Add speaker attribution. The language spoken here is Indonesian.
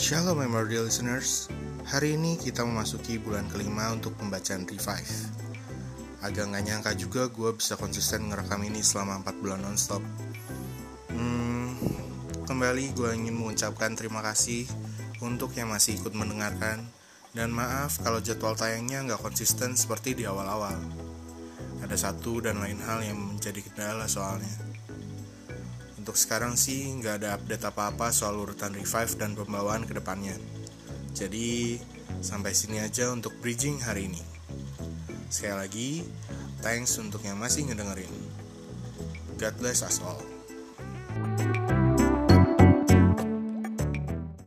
Speaker 1: Shalom Memory Listeners. Hari ini kita memasuki bulan kelima untuk pembacaan Revive. Agak gak nyangka juga gue bisa konsisten ngerekam ini selama 4 bulan nonstop. Hmm, Kembali gue ingin mengucapkan terima kasih untuk yang masih ikut mendengarkan. Dan maaf kalau jadwal tayangnya gak konsisten seperti di awal-awal. Ada satu dan lain hal yang menjadi kendala soalnya untuk sekarang sih nggak ada update apa-apa soal urutan revive dan pembawaan ke depannya. Jadi sampai sini aja untuk bridging hari ini. Sekali lagi, thanks untuk yang masih ngedengerin. God bless us all.